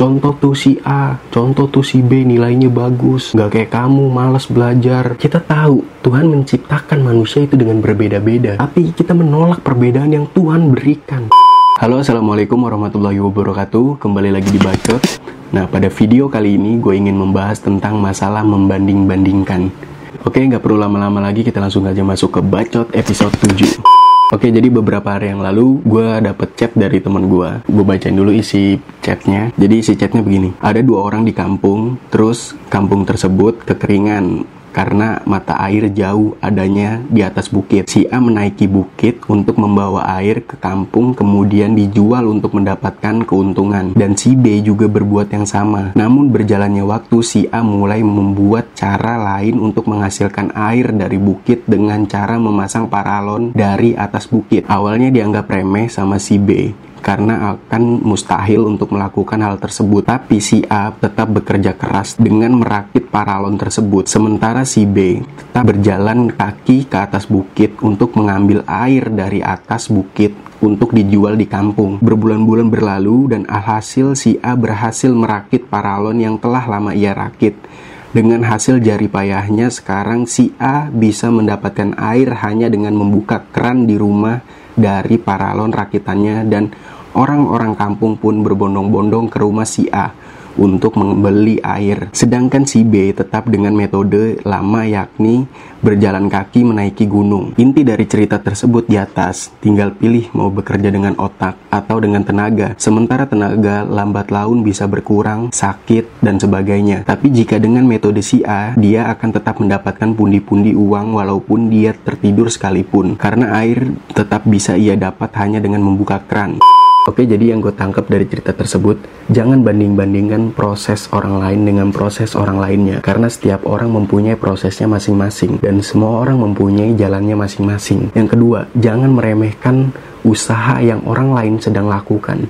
contoh tuh si A, contoh tuh si B nilainya bagus, nggak kayak kamu males belajar. Kita tahu Tuhan menciptakan manusia itu dengan berbeda-beda, tapi kita menolak perbedaan yang Tuhan berikan. Halo, assalamualaikum warahmatullahi wabarakatuh. Kembali lagi di Bacot. Nah, pada video kali ini gue ingin membahas tentang masalah membanding-bandingkan. Oke, nggak perlu lama-lama lagi, kita langsung aja masuk ke Bacot episode 7. Oke, jadi beberapa hari yang lalu gue dapet chat dari temen gue. Gue bacain dulu isi chatnya. Jadi isi chatnya begini. Ada dua orang di kampung, terus kampung tersebut kekeringan karena mata air jauh adanya di atas bukit. Si A menaiki bukit untuk membawa air ke kampung kemudian dijual untuk mendapatkan keuntungan. Dan si B juga berbuat yang sama. Namun berjalannya waktu si A mulai membuat cara lain untuk menghasilkan air dari bukit dengan cara memasang paralon dari atas bukit. Awalnya dianggap remeh sama si B karena akan mustahil untuk melakukan hal tersebut. Tapi si A tetap bekerja keras dengan merakit paralon tersebut, sementara si B tetap berjalan kaki ke atas bukit untuk mengambil air dari atas bukit untuk dijual di kampung. Berbulan-bulan berlalu dan alhasil si A berhasil merakit paralon yang telah lama ia rakit. Dengan hasil jari payahnya sekarang si A bisa mendapatkan air hanya dengan membuka keran di rumah dari paralon rakitannya dan orang-orang kampung pun berbondong-bondong ke rumah si A untuk membeli air. Sedangkan si B tetap dengan metode lama yakni berjalan kaki menaiki gunung. Inti dari cerita tersebut di atas, tinggal pilih mau bekerja dengan otak atau dengan tenaga. Sementara tenaga lambat laun bisa berkurang, sakit, dan sebagainya. Tapi jika dengan metode si A, dia akan tetap mendapatkan pundi-pundi uang walaupun dia tertidur sekalipun. Karena air tetap bisa ia dapat hanya dengan membuka keran. Oke, jadi yang gue tangkap dari cerita tersebut, jangan banding-bandingkan proses orang lain dengan proses orang lainnya. Karena setiap orang mempunyai prosesnya masing-masing, dan semua orang mempunyai jalannya masing-masing. Yang kedua, jangan meremehkan usaha yang orang lain sedang lakukan.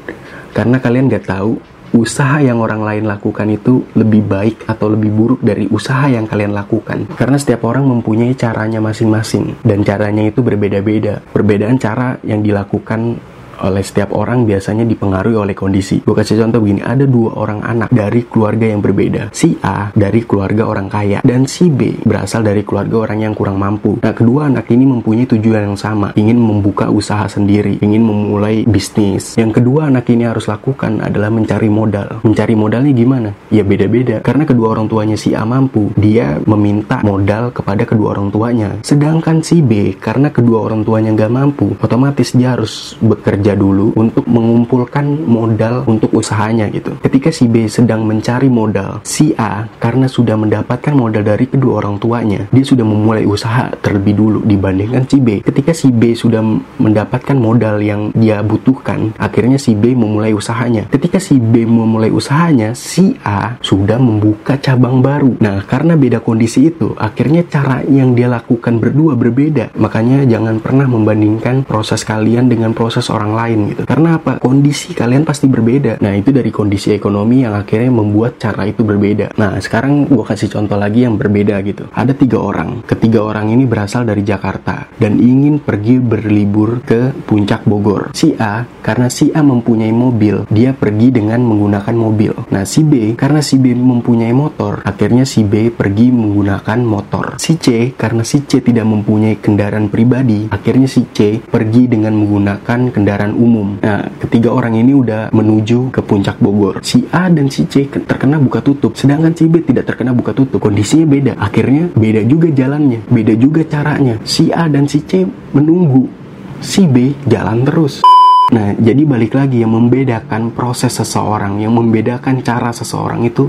Karena kalian gak tahu, usaha yang orang lain lakukan itu lebih baik atau lebih buruk dari usaha yang kalian lakukan. Karena setiap orang mempunyai caranya masing-masing, dan caranya itu berbeda-beda. Perbedaan cara yang dilakukan oleh setiap orang biasanya dipengaruhi oleh kondisi. Gue kasih contoh begini, ada dua orang anak dari keluarga yang berbeda. Si A dari keluarga orang kaya dan si B berasal dari keluarga orang yang kurang mampu. Nah, kedua anak ini mempunyai tujuan yang sama, ingin membuka usaha sendiri, ingin memulai bisnis. Yang kedua anak ini harus lakukan adalah mencari modal. Mencari modalnya gimana? Ya beda-beda. Karena kedua orang tuanya si A mampu, dia meminta modal kepada kedua orang tuanya. Sedangkan si B karena kedua orang tuanya nggak mampu, otomatis dia harus bekerja bekerja dulu untuk mengumpulkan modal untuk usahanya gitu. Ketika si B sedang mencari modal, si A karena sudah mendapatkan modal dari kedua orang tuanya, dia sudah memulai usaha terlebih dulu dibandingkan si B. Ketika si B sudah mendapatkan modal yang dia butuhkan, akhirnya si B memulai usahanya. Ketika si B memulai usahanya, si A sudah membuka cabang baru. Nah, karena beda kondisi itu, akhirnya cara yang dia lakukan berdua berbeda. Makanya jangan pernah membandingkan proses kalian dengan proses orang lain lain gitu. Karena apa? Kondisi kalian pasti berbeda. Nah, itu dari kondisi ekonomi yang akhirnya membuat cara itu berbeda. Nah, sekarang gue kasih contoh lagi yang berbeda gitu. Ada tiga orang. Ketiga orang ini berasal dari Jakarta dan ingin pergi berlibur ke puncak Bogor. Si A, karena si A mempunyai mobil, dia pergi dengan menggunakan mobil. Nah, si B, karena si B mempunyai motor, akhirnya si B pergi menggunakan motor. Si C, karena si C tidak mempunyai kendaraan pribadi, akhirnya si C pergi dengan menggunakan kendaraan kendaraan umum. Nah, ketiga orang ini udah menuju ke puncak Bogor. Si A dan si C terkena buka tutup, sedangkan si B tidak terkena buka tutup. Kondisinya beda. Akhirnya beda juga jalannya, beda juga caranya. Si A dan si C menunggu, si B jalan terus. Nah, jadi balik lagi yang membedakan proses seseorang, yang membedakan cara seseorang itu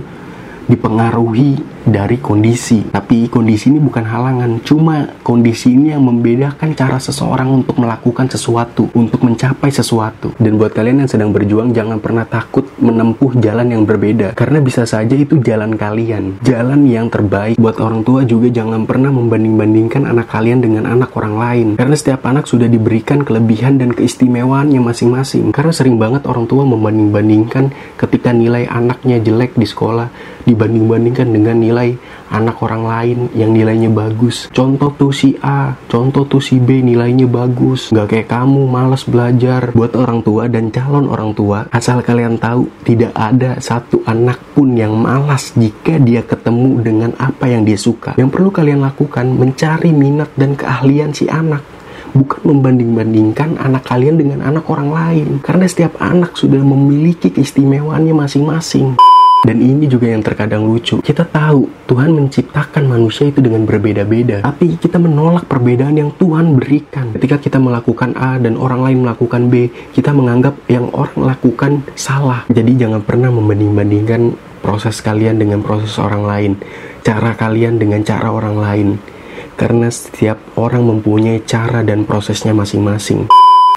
dipengaruhi dari kondisi. Tapi kondisi ini bukan halangan, cuma kondisi ini yang membedakan cara seseorang untuk melakukan sesuatu, untuk mencapai sesuatu. Dan buat kalian yang sedang berjuang, jangan pernah takut menempuh jalan yang berbeda, karena bisa saja itu jalan kalian, jalan yang terbaik. Buat orang tua juga jangan pernah membanding-bandingkan anak kalian dengan anak orang lain, karena setiap anak sudah diberikan kelebihan dan keistimewaannya masing-masing. Karena sering banget orang tua membanding-bandingkan ketika nilai anaknya jelek di sekolah, dibanding-bandingkan dengan nilai anak orang lain yang nilainya bagus. Contoh tuh si A, contoh tuh si B nilainya bagus. Gak kayak kamu malas belajar. Buat orang tua dan calon orang tua, asal kalian tahu tidak ada satu anak pun yang malas jika dia ketemu dengan apa yang dia suka. Yang perlu kalian lakukan mencari minat dan keahlian si anak bukan membanding-bandingkan anak kalian dengan anak orang lain. Karena setiap anak sudah memiliki keistimewaannya masing-masing. Dan ini juga yang terkadang lucu. Kita tahu Tuhan menciptakan manusia itu dengan berbeda-beda. Tapi kita menolak perbedaan yang Tuhan berikan. Ketika kita melakukan A dan orang lain melakukan B, kita menganggap yang orang lakukan salah. Jadi jangan pernah membanding-bandingkan proses kalian dengan proses orang lain. Cara kalian dengan cara orang lain karena setiap orang mempunyai cara dan prosesnya masing-masing.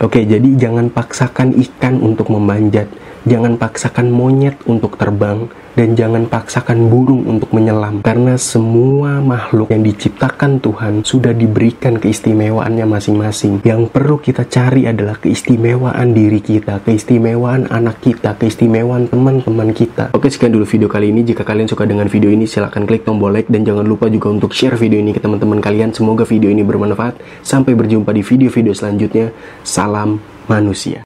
Oke, jadi jangan paksakan ikan untuk memanjat, jangan paksakan monyet untuk terbang, dan jangan paksakan burung untuk menyelam. Karena semua makhluk yang diciptakan Tuhan sudah diberikan keistimewaannya masing-masing. Yang perlu kita cari adalah keistimewaan diri kita keistimewaan anak kita keistimewaan teman-teman kita. Oke sekian dulu video kali ini. Jika kalian suka dengan video ini silahkan klik tombol like. Dan jangan lupa juga untuk share video ini ke teman-teman kalian. Semoga video ini bermanfaat. Sampai berjumpa di video-video selanjutnya salam manusia